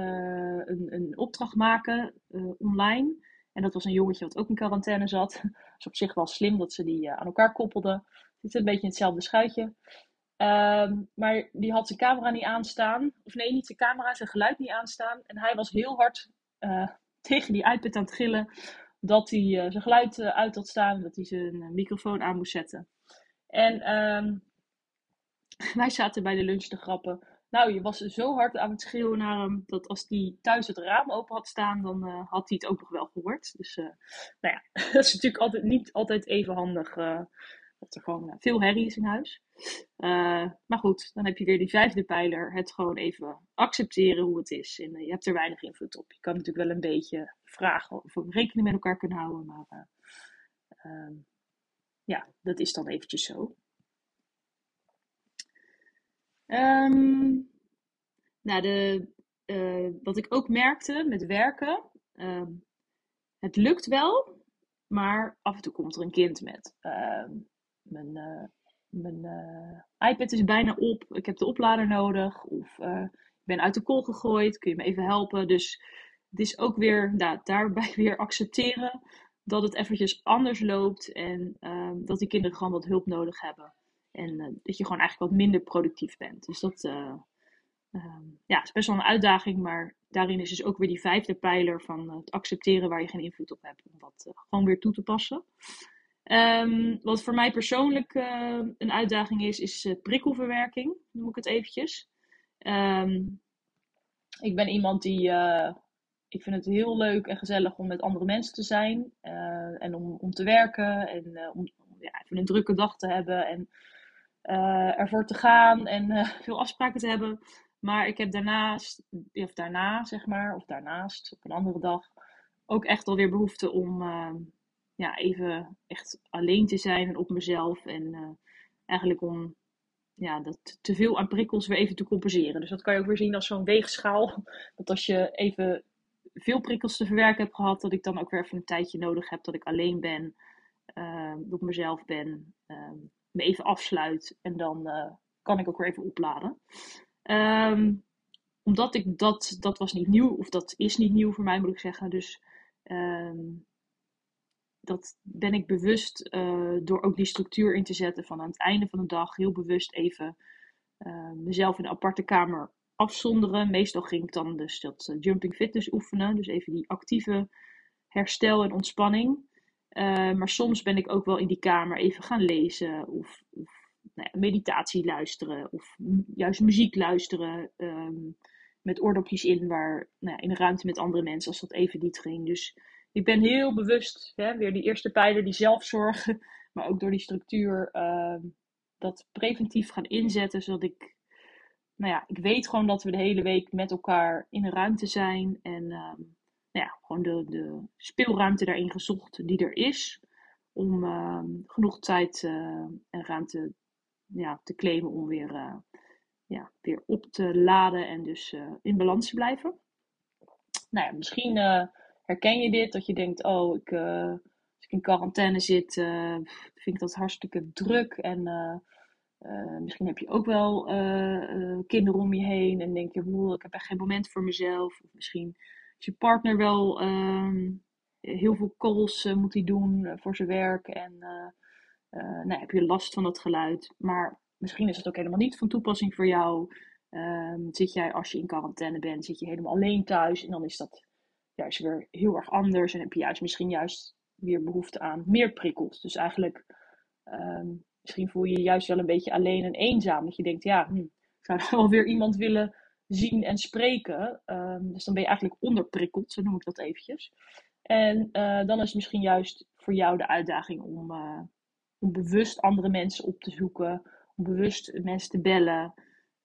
een, een opdracht maken uh, online. En dat was een jongetje wat ook in quarantaine zat. Dus op zich wel slim dat ze die aan elkaar koppelden. Het zit een beetje in hetzelfde schuitje. Um, maar die had zijn camera niet aanstaan. Of nee, niet zijn camera, zijn geluid niet aanstaan. En hij was heel hard tegen die iPad aan het gillen. Dat hij zijn geluid uit had staan. Dat hij zijn microfoon aan moest zetten. En um, wij zaten bij de lunch te grappen. Nou, je was zo hard aan het schreeuwen naar hem. Dat als hij thuis het raam open had staan, dan had hij het ook nog wel gehoord. Dus nou ja, dat is natuurlijk altijd, niet altijd even handig dat er gewoon veel herrie is in huis. Uh, maar goed, dan heb je weer die vijfde pijler. Het gewoon even accepteren hoe het is. En uh, je hebt er weinig invloed op. Je kan natuurlijk wel een beetje vragen of we rekening met elkaar kunnen houden. Maar uh, ja, dat is dan eventjes zo. Um, nou, de, wat ik ook merkte met werken. Ehm, het lukt wel, maar af en toe komt er een kind met. Ehm, mijn, uh, mijn uh, iPad is bijna op. Ik heb de oplader nodig. Of ik ben uit de kool gegooid. Kun je me even helpen? Dus het is ook weer nou, daarbij weer accepteren dat het eventjes anders loopt. En ehm, dat die kinderen gewoon wat hulp nodig hebben. En dat je gewoon eigenlijk wat minder productief bent. Dus dat um, ja, is best wel een uitdaging. Maar daarin is dus ook weer die vijfde pijler van het accepteren waar je geen invloed op hebt. Om dat gewoon weer toe te passen. Um, wat voor mij persoonlijk een uitdaging is, is uh, prikkelverwerking, noem ik het eventjes. Um, ik ben iemand die, ik vind het heel leuk en gezellig om met andere mensen te zijn en om, om te werken en om ja, even een drukke dag te hebben en ervoor te gaan en veel afspraken te hebben. Maar ik heb daarnaast, of daarna zeg maar, of daarnaast op een andere dag, ook echt alweer behoefte om ja, even echt alleen te zijn en op mezelf. En uh, eigenlijk om ja, dat te veel aan prikkels weer even te compenseren. Dus dat kan je ook weer zien als zo'n weegschaal. Dat als je even veel prikkels te verwerken hebt gehad, dat ik dan ook weer even een tijdje nodig heb dat ik alleen ben, uh, op mezelf ben, uh, me even afsluit en dan uh, kan ik ook weer even opladen. Um, omdat ik dat, dat was niet nieuw, of dat is niet nieuw voor mij moet ik zeggen. Dus um, dat ben ik bewust uh, door ook die structuur in te zetten van aan het einde van de dag heel bewust even uh, mezelf in een aparte kamer afzonderen. Meestal ging ik dan dus dat jumping fitness oefenen, dus even die actieve herstel en ontspanning. Maar soms ben ik ook wel in die kamer even gaan lezen of, of nou ja, meditatie luisteren of juist muziek luisteren. Um, met oordopjes in, waar, nou ja, in een ruimte met andere mensen, als dat even niet ging. Dus ik ben heel bewust, hè, weer die eerste pijler, die zelfzorg, maar ook door die structuur, uh, dat preventief gaan inzetten, zodat ik, nou ja, ik weet gewoon dat we de hele week met elkaar in een ruimte zijn en uh, nou ja, gewoon de, de speelruimte daarin gezocht die er is, om uh, genoeg tijd eh, en ruimte ja, te claimen om weer, eh, ja, weer op te laden en dus eh, in balans te blijven. Nou ja, misschien Herken je dit? Dat je denkt, oh, ik, als ik in quarantaine zit, vind ik dat hartstikke druk. En misschien heb je ook wel kinderen om je heen. En denk je, ik heb echt geen moment voor mezelf. Of misschien is je partner wel ehm, heel veel calls moet hij doen voor zijn werk. En nou, heb je last van dat geluid. Maar misschien is het ook helemaal niet van toepassing voor jou. Ehm, zit jij als je in quarantaine bent, zit je helemaal alleen thuis en dan is dat juist weer heel erg anders en heb je juist misschien juist weer behoefte aan meer prikkels. Dus eigenlijk, ehm, misschien voel je je juist wel een beetje alleen en eenzaam. Dat je denkt, ja, hm, zou wel weer iemand willen zien en spreken. Ehm, dus dan ben je eigenlijk onderprikkeld, zo noem ik dat eventjes. En uh, dan is het misschien juist voor jou de uitdaging om, uh, om bewust andere mensen op te zoeken, om bewust mensen te bellen.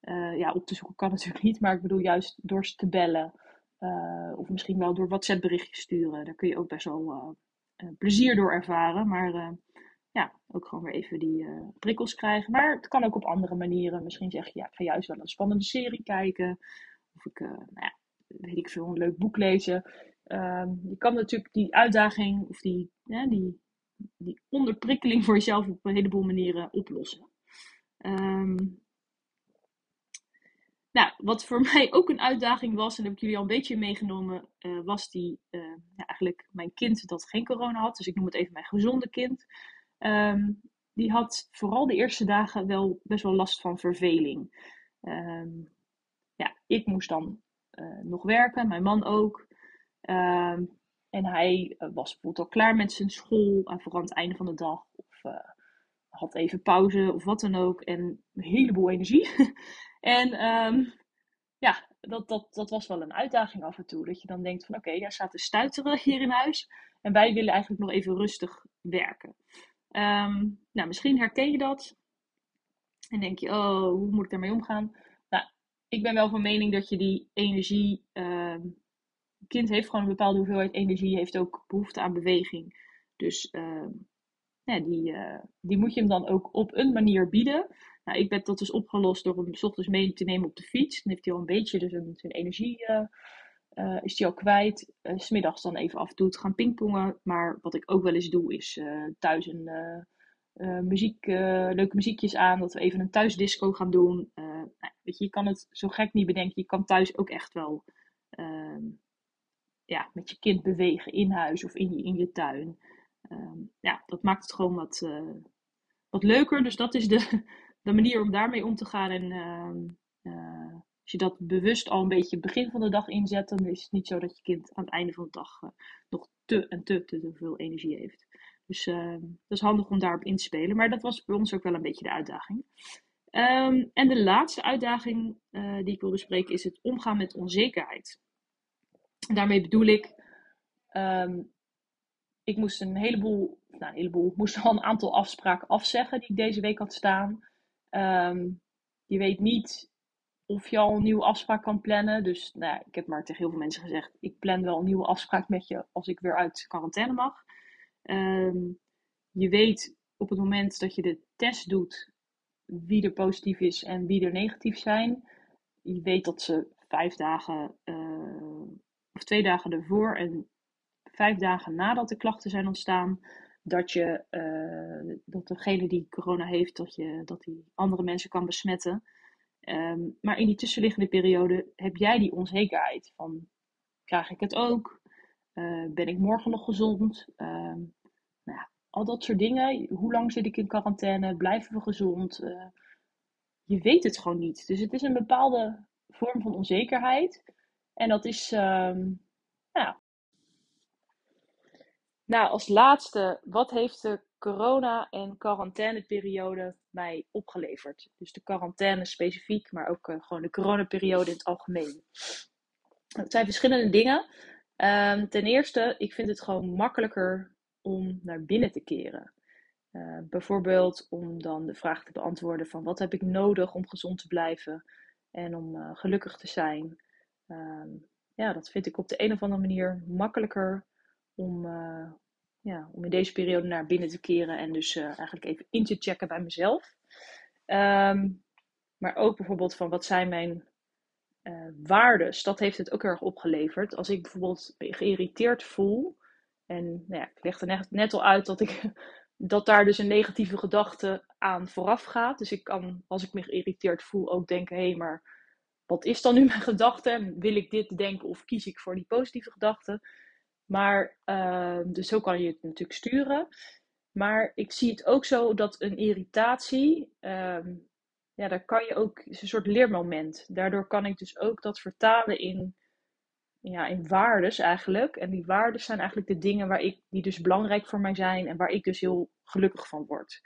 Uh, ja, op te zoeken kan natuurlijk niet, maar ik bedoel juist door ze te bellen. of misschien wel door WhatsApp berichtjes sturen. Daar kun je ook best wel plezier door ervaren. Maar ja, ook gewoon weer even die prikkels krijgen. Maar het kan ook op andere manieren. Misschien zeg je, ja, ik ga juist wel een spannende serie kijken. Of ik, nou ja, weet ik veel, een leuk boek lezen. Um, je kan natuurlijk die uitdaging of die, die, die onderprikkeling voor jezelf op een heleboel manieren oplossen. Um, nou, wat voor mij ook een uitdaging was, en dat heb ik jullie al een beetje meegenomen, uh, was die, ja, eigenlijk mijn kind dat geen corona had. Dus ik noem het even mijn gezonde kind. Um, die had vooral de eerste dagen wel best wel last van verveling. ja, ik moest dan uh, nog werken, mijn man ook. Um, en hij uh, was bijvoorbeeld al klaar met zijn school, en vooral aan het einde van de dag. Of uh, had even pauze of wat dan ook. En een heleboel energie. en ja, dat, dat, dat was wel een uitdaging af en toe. Dat je dan denkt van oké, okay, daar staat te stuiteren hier in huis. En wij willen eigenlijk nog even rustig werken. Um, nou, misschien herken je dat. En denk je, oh, hoe moet ik daarmee omgaan? Nou, ik ben wel van mening dat je die energie kind heeft gewoon een bepaalde hoeveelheid energie, heeft ook behoefte aan beweging. Dus uh, ja, die, uh, die moet je hem dan ook op een manier bieden. Nou, ik ben dat dus opgelost door hem s ochtends mee te nemen op de fiets. Dan heeft hij al een beetje dus een, zijn energie uh, is hij al kwijt. Uh, Smiddags dan even af en toe te gaan pingpongen. Maar wat ik ook wel eens doe is thuis een muziek, leuke muziekjes aan. Dat we even een thuisdisco gaan doen. Nou, weet je, je kan het zo gek niet bedenken. Je kan thuis ook echt wel ehm, ja, met je kind bewegen in huis of in je, in je tuin. Um, ja, dat maakt het gewoon wat, wat leuker. Dus dat is de, de manier om daarmee om te gaan. En uh, als je dat bewust al een beetje begin van de dag inzet, dan is het niet zo dat je kind aan het einde van de dag uh, nog te en te, te, veel energie heeft. Dus ehm, dat is handig om daarop in te spelen. Maar dat was bij ons ook wel een beetje de uitdaging. Um, en de laatste uitdaging die ik wil bespreken is het omgaan met onzekerheid. Daarmee bedoel ik, um, ik moest een heleboel, nou een heleboel, moest al een aantal afspraken afzeggen die ik deze week had staan. Je weet niet of je al een nieuwe afspraak kan plannen. Dus nou ja, ik heb maar tegen heel veel mensen gezegd, ik plan wel een nieuwe afspraak met je als ik weer uit quarantaine mag. Um, je weet op het moment dat je de test doet wie er positief is en wie er negatief zijn. Je weet dat ze vijf dagen uh, of twee dagen ervoor en vijf dagen nadat de klachten zijn ontstaan, dat, je, uh, dat degene die corona heeft, dat, je, dat die andere mensen kan besmetten. Um, maar in die tussenliggende periode heb jij die onzekerheid van, krijg ik het ook? Uh, ben ik morgen nog gezond? Um, nou ja, al dat soort dingen. Hoe lang zit ik in quarantaine? Blijven we gezond? Uh, je weet het gewoon niet. Dus het is een bepaalde vorm van onzekerheid. En dat is, um, ja. Nou, als laatste, wat heeft de corona- en quarantaineperiode mij opgeleverd? Dus de quarantaine specifiek, maar ook uh, gewoon de coronaperiode in het algemeen. Het zijn verschillende dingen. Um, ten eerste, ik vind het gewoon makkelijker om naar binnen te keren. Uh, bijvoorbeeld om dan de vraag te beantwoorden van wat heb ik nodig om gezond te blijven en om uh, gelukkig te zijn. Um, ja, dat vind ik op de een of andere manier makkelijker om, ja, om in deze periode naar binnen te keren en dus uh, eigenlijk even in te checken bij mezelf. Um, maar ook bijvoorbeeld van wat zijn mijn uh, waardes. Dat heeft het ook erg opgeleverd. Als ik bijvoorbeeld geïrriteerd voel. En nou ja, ik legde net, net al uit dat, ik, dat daar dus een negatieve gedachte aan vooraf gaat. Dus ik kan, als ik me geïrriteerd voel, ook denken: hé, hey, maar wat is dan nu mijn gedachte? Wil ik dit denken of kies ik voor die positieve gedachte? Maar, uh, dus zo kan je het natuurlijk sturen. Maar ik zie het ook zo dat een irritatie, uh, ja, daar kan je ook, is een soort leermoment. Daardoor kan ik dus ook dat vertalen in, ja, in waardes eigenlijk. En die waardes zijn eigenlijk de dingen waar ik, die dus belangrijk voor mij zijn en waar ik dus heel gelukkig van word.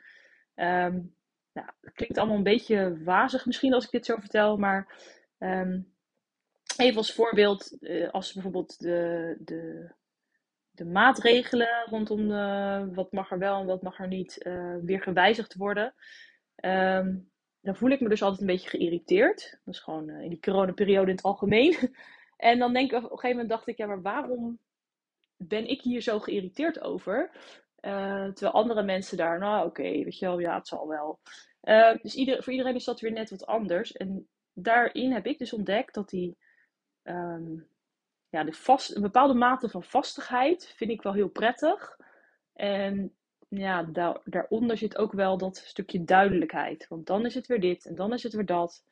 Um, nou, het klinkt allemaal een beetje wazig misschien als ik dit zo vertel, maar even als voorbeeld, uh, als bijvoorbeeld de, de, de maatregelen rondom de, wat mag er wel en wat mag er niet uh, weer gewijzigd worden. Um, dan voel ik me dus altijd een beetje geïrriteerd. Dat is gewoon uh, in die coronaperiode in het algemeen. en dan denk ik, op een gegeven moment dacht ik, ja, maar waarom ben ik hier zo geïrriteerd over? Uh, terwijl andere mensen daar, nou oké, weet je wel, ja, het zal wel. Dus ieder, voor iedereen is dat weer net wat anders. En daarin heb ik dus ontdekt dat die, um, ja, de vast, een bepaalde mate van vastigheid vind ik wel heel prettig. En ja, daar, daaronder zit ook wel dat stukje duidelijkheid. Want dan is het weer dit en dan is het weer dat.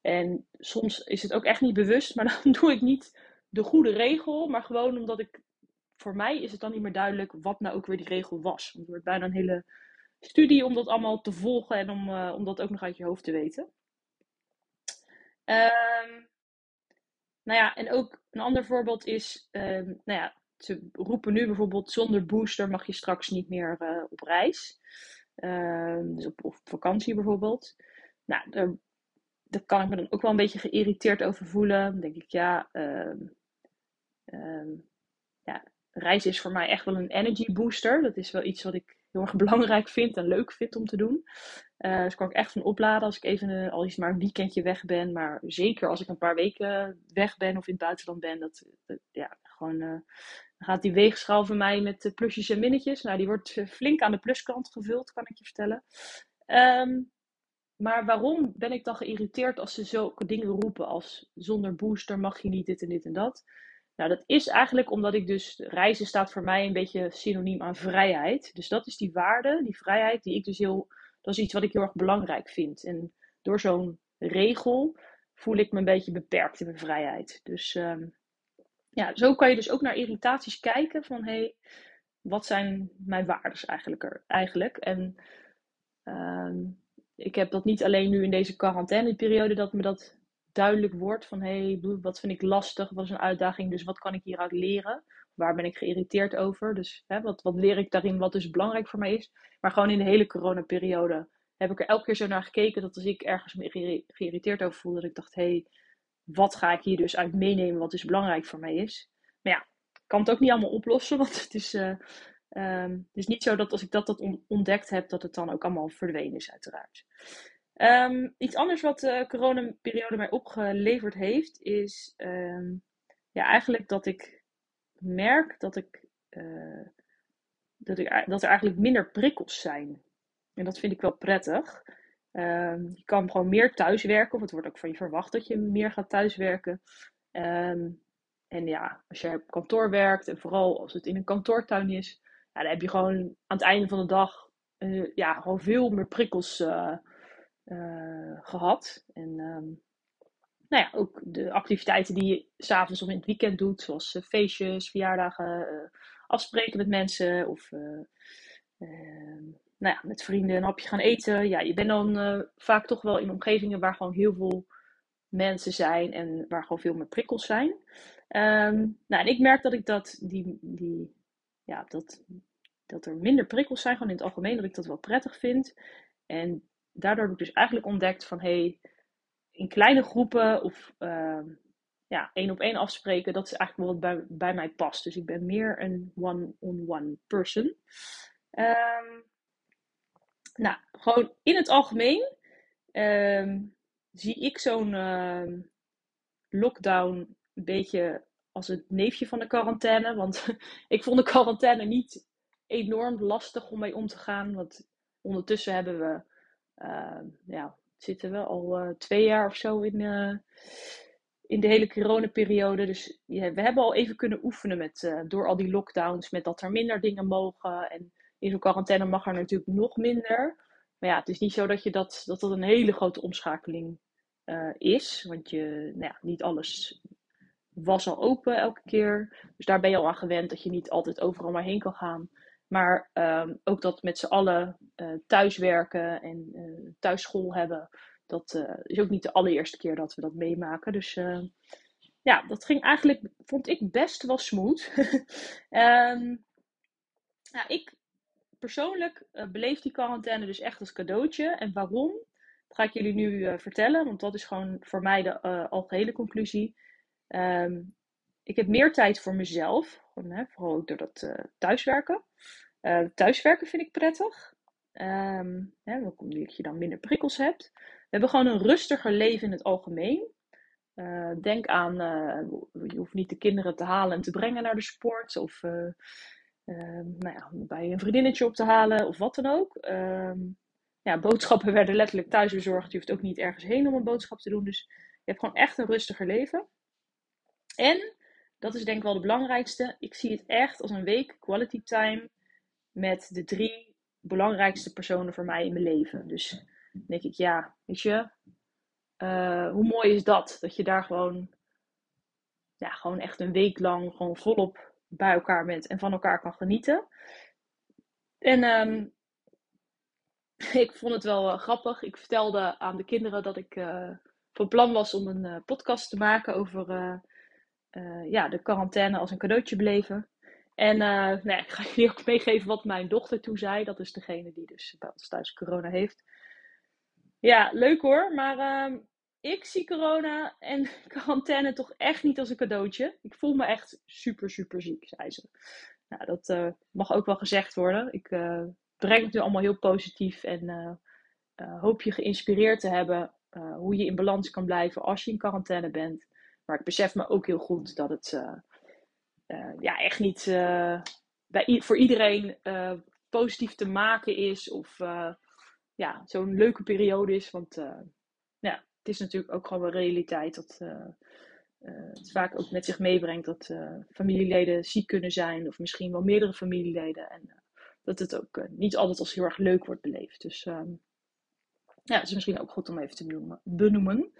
En soms is het ook echt niet bewust, maar dan doe ik niet de goede regel, maar gewoon omdat ik, voor mij is het dan niet meer duidelijk wat nou ook weer die regel was. Want het wordt bijna een hele studie om dat allemaal te volgen en om, uh, om dat ook nog uit je hoofd te weten. Um, nou ja, en ook een ander voorbeeld is, um, nou ja, ze roepen nu bijvoorbeeld zonder booster mag je straks niet meer uh, op reis. Uh, dus op, vakantie bijvoorbeeld. Nou, daar, kan ik me dan ook wel een beetje geïrriteerd over voelen. Dan denk ik, ja, um, ja, reizen is voor mij echt wel een energy booster. Dat is wel iets wat ik heel erg belangrijk vind en leuk vind om te doen. Uh, dus kan ik echt van opladen als ik even een, al is maar een weekendje weg ben. Maar zeker als ik een paar weken weg ben of in het buitenland ben. Dat, ja, gewoon, uh, dan gaat die weegschaal van mij met plusjes en minnetjes. Nou, die wordt flink aan de pluskant gevuld, kan ik je vertellen. Um, maar waarom ben ik dan geïrriteerd als ze zulke dingen roepen als zonder booster mag je niet dit en dit en dat? Nou, dat is eigenlijk omdat ik dus, reizen staat voor mij een beetje synoniem aan vrijheid. Dus dat is die waarde, die vrijheid, die ik dus heel, dat is iets wat ik heel erg belangrijk vind. En door zo'n regel voel ik me een beetje beperkt in mijn vrijheid. Dus um, ja, zo kan je dus ook naar irritaties kijken van hé, hey, wat zijn mijn waardes eigenlijk? Er, eigenlijk? En um, ik heb dat niet alleen nu in deze quarantaineperiode dat me dat duidelijk wordt van hé, hey, wat vind ik lastig, wat is een uitdaging, dus wat kan ik hieruit leren? Waar ben ik geïrriteerd over? Dus hè, wat, wat leer ik daarin wat dus belangrijk voor mij is? Maar gewoon in de hele coronaperiode heb ik er elke keer zo naar gekeken dat als ik ergens me geïrriteerd over voelde, dat ik dacht, hé, hey, wat ga ik hier dus uit meenemen wat dus belangrijk voor mij is? Maar ja, ik kan het ook niet allemaal oplossen, want het is, uh, um, het is niet zo dat als ik dat, dat ontdekt heb, dat het dan ook allemaal verdwenen is, uiteraard. Um, iets anders wat de coronaperiode mij opgeleverd heeft, is um, ja, eigenlijk dat ik merk dat, ik, uh, dat, ik, dat er eigenlijk minder prikkels zijn. En dat vind ik wel prettig. Um, je kan gewoon meer thuiswerken, of het wordt ook van je verwacht dat je meer gaat thuiswerken. En ja, als je op kantoor werkt, en vooral als het in een kantoortuin is, ja, dan heb je gewoon aan het einde van de dag uh, ja, gewoon veel meer prikkels uh, uh, gehad. En um, nou ja, ook de activiteiten die je s'avonds of in het weekend doet, zoals feestjes, verjaardagen, afspreken met mensen of nou ja, met vrienden een hapje gaan eten. Ja, je bent dan vaak toch wel in omgevingen waar gewoon heel veel mensen zijn en waar gewoon veel meer prikkels zijn. Um, nou, en ik merk dat ik dat, die, die, ja, dat, dat er minder prikkels zijn, gewoon in het algemeen, dat ik dat wel prettig vind. En daardoor heb ik dus eigenlijk ontdekt van, hé, hey, in kleine groepen of uh, ja, één op één afspreken, dat is eigenlijk wel wat bij, bij mij past. Dus ik ben meer een one-on-one -on -one person. Um, nou, gewoon in het algemeen uh, zie ik zo'n lockdown een beetje als het neefje van de quarantaine. Want ik vond de quarantaine niet enorm lastig om mee om te gaan. Want ondertussen hebben we, ja, zitten we al uh, twee jaar of zo in, uh, in de hele coronaperiode. Dus we hebben al even kunnen oefenen met, door al die lockdowns. Met dat er minder dingen mogen. En in zo'n quarantaine mag er natuurlijk nog minder. Maar ja, het is niet zo dat je dat, dat, dat een hele grote omschakeling is. Want je, nou ja, niet alles was al open elke keer. Dus daar ben je al aan gewend dat je niet altijd overal maar heen kan gaan. Maar um, ook dat met z'n allen uh, thuiswerken en uh, thuisschool hebben. dat uh, is ook niet de allereerste keer dat we dat meemaken. Dus ja, dat ging eigenlijk, vond ik best wel smooth. ja, ik persoonlijk beleef die quarantaine dus echt als cadeautje. En waarom? Dat ga ik jullie nu vertellen, want dat is gewoon voor mij de algehele conclusie. Um, ik heb meer tijd voor mezelf, vooral ook door dat thuiswerken. thuiswerken vind ik prettig. Um, hè, omdat je dan minder prikkels hebt. We hebben gewoon een rustiger leven in het algemeen. Uh, denk aan, je hoeft niet de kinderen te halen en te brengen naar de sport. Of uh, nou ja, bij een vriendinnetje op te halen of wat dan ook. Ehm, ja, boodschappen werden letterlijk thuis bezorgd. Je hoeft ook niet ergens heen om een boodschap te doen. Dus je hebt gewoon echt een rustiger leven. En, dat is denk ik wel de belangrijkste. Ik zie het echt als een week quality time met de drie belangrijkste personen voor mij in mijn leven. Dus denk ik, ja, weet je, uh, hoe mooi is dat? Dat je daar gewoon, ja, gewoon echt een week lang gewoon volop bij elkaar bent en van elkaar kan genieten. En um, ik vond het wel uh, grappig. Ik vertelde aan de kinderen dat ik uh, van plan was om een podcast te maken over ja, de quarantaine als een cadeautje beleven. En uh, nou ja, ik ga jullie ook meegeven wat mijn dochter toen zei. Dat is degene die dus thuis corona heeft. Ja, leuk hoor. Maar uh, ik zie corona en quarantaine toch echt niet als een cadeautje. Ik voel me echt super, super ziek, zei ze. Nou, dat uh, mag ook wel gezegd worden. Ik uh, breng het nu allemaal heel positief en hoop je geïnspireerd te hebben hoe je in balans kan blijven als je in quarantaine bent. Maar ik besef me ook heel goed dat het uh, ja, echt niet uh, bij, voor iedereen positief te maken is. Of ja, zo'n leuke periode is. Want ja, het is natuurlijk ook gewoon een realiteit dat het vaak ook met zich meebrengt dat familieleden ziek kunnen zijn. Of misschien wel meerdere familieleden. En dat het ook niet altijd als heel erg leuk wordt beleefd. Dus ehm, ja, is misschien ook goed om even te benoemen. benoemen.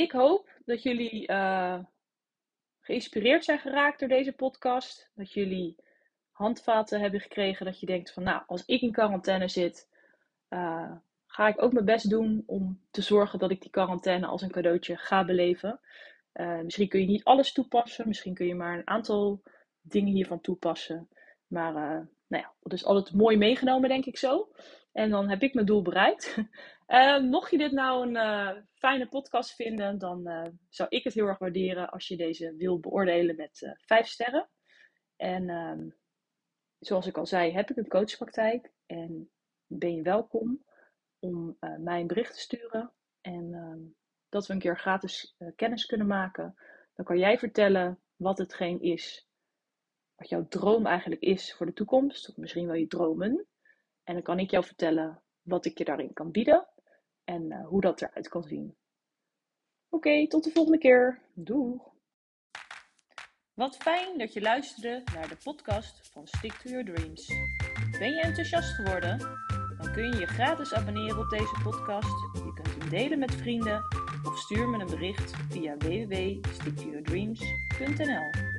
Ik hoop dat jullie uh, geïnspireerd zijn geraakt door deze podcast. Dat jullie handvaten hebben gekregen. Dat je denkt van nou, als ik in quarantaine zit, uh, ga ik ook mijn best doen om te zorgen dat ik die quarantaine als een cadeautje ga beleven. Uh, misschien kun je niet alles toepassen. Misschien kun je maar een aantal dingen hiervan toepassen. Maar nou ja, dat is altijd mooi meegenomen, denk ik zo. En dan heb ik mijn doel bereikt. Uh, mocht je dit nou een uh, fijne podcast vinden, dan uh, zou ik het heel erg waarderen als je deze wil beoordelen met 5 sterren. En ehm, zoals ik al zei, heb ik een coachpraktijk en ben je welkom om mij een bericht te sturen. En ehm, dat we een keer gratis kennis kunnen maken. Dan kan jij vertellen wat hetgeen is, wat jouw droom eigenlijk is voor de toekomst. Of misschien wel je dromen. En dan kan ik jou vertellen wat ik je daarin kan bieden en uh, hoe dat eruit kan zien. Oké, tot de volgende keer. Doeg! Wat fijn dat je luisterde naar de podcast van Stick to Your Dreams. Ben je enthousiast geworden? Dan kun je je gratis abonneren op deze podcast. Je kunt hem delen met vrienden of stuur me een bericht via www.sticktoyourdreams.nl.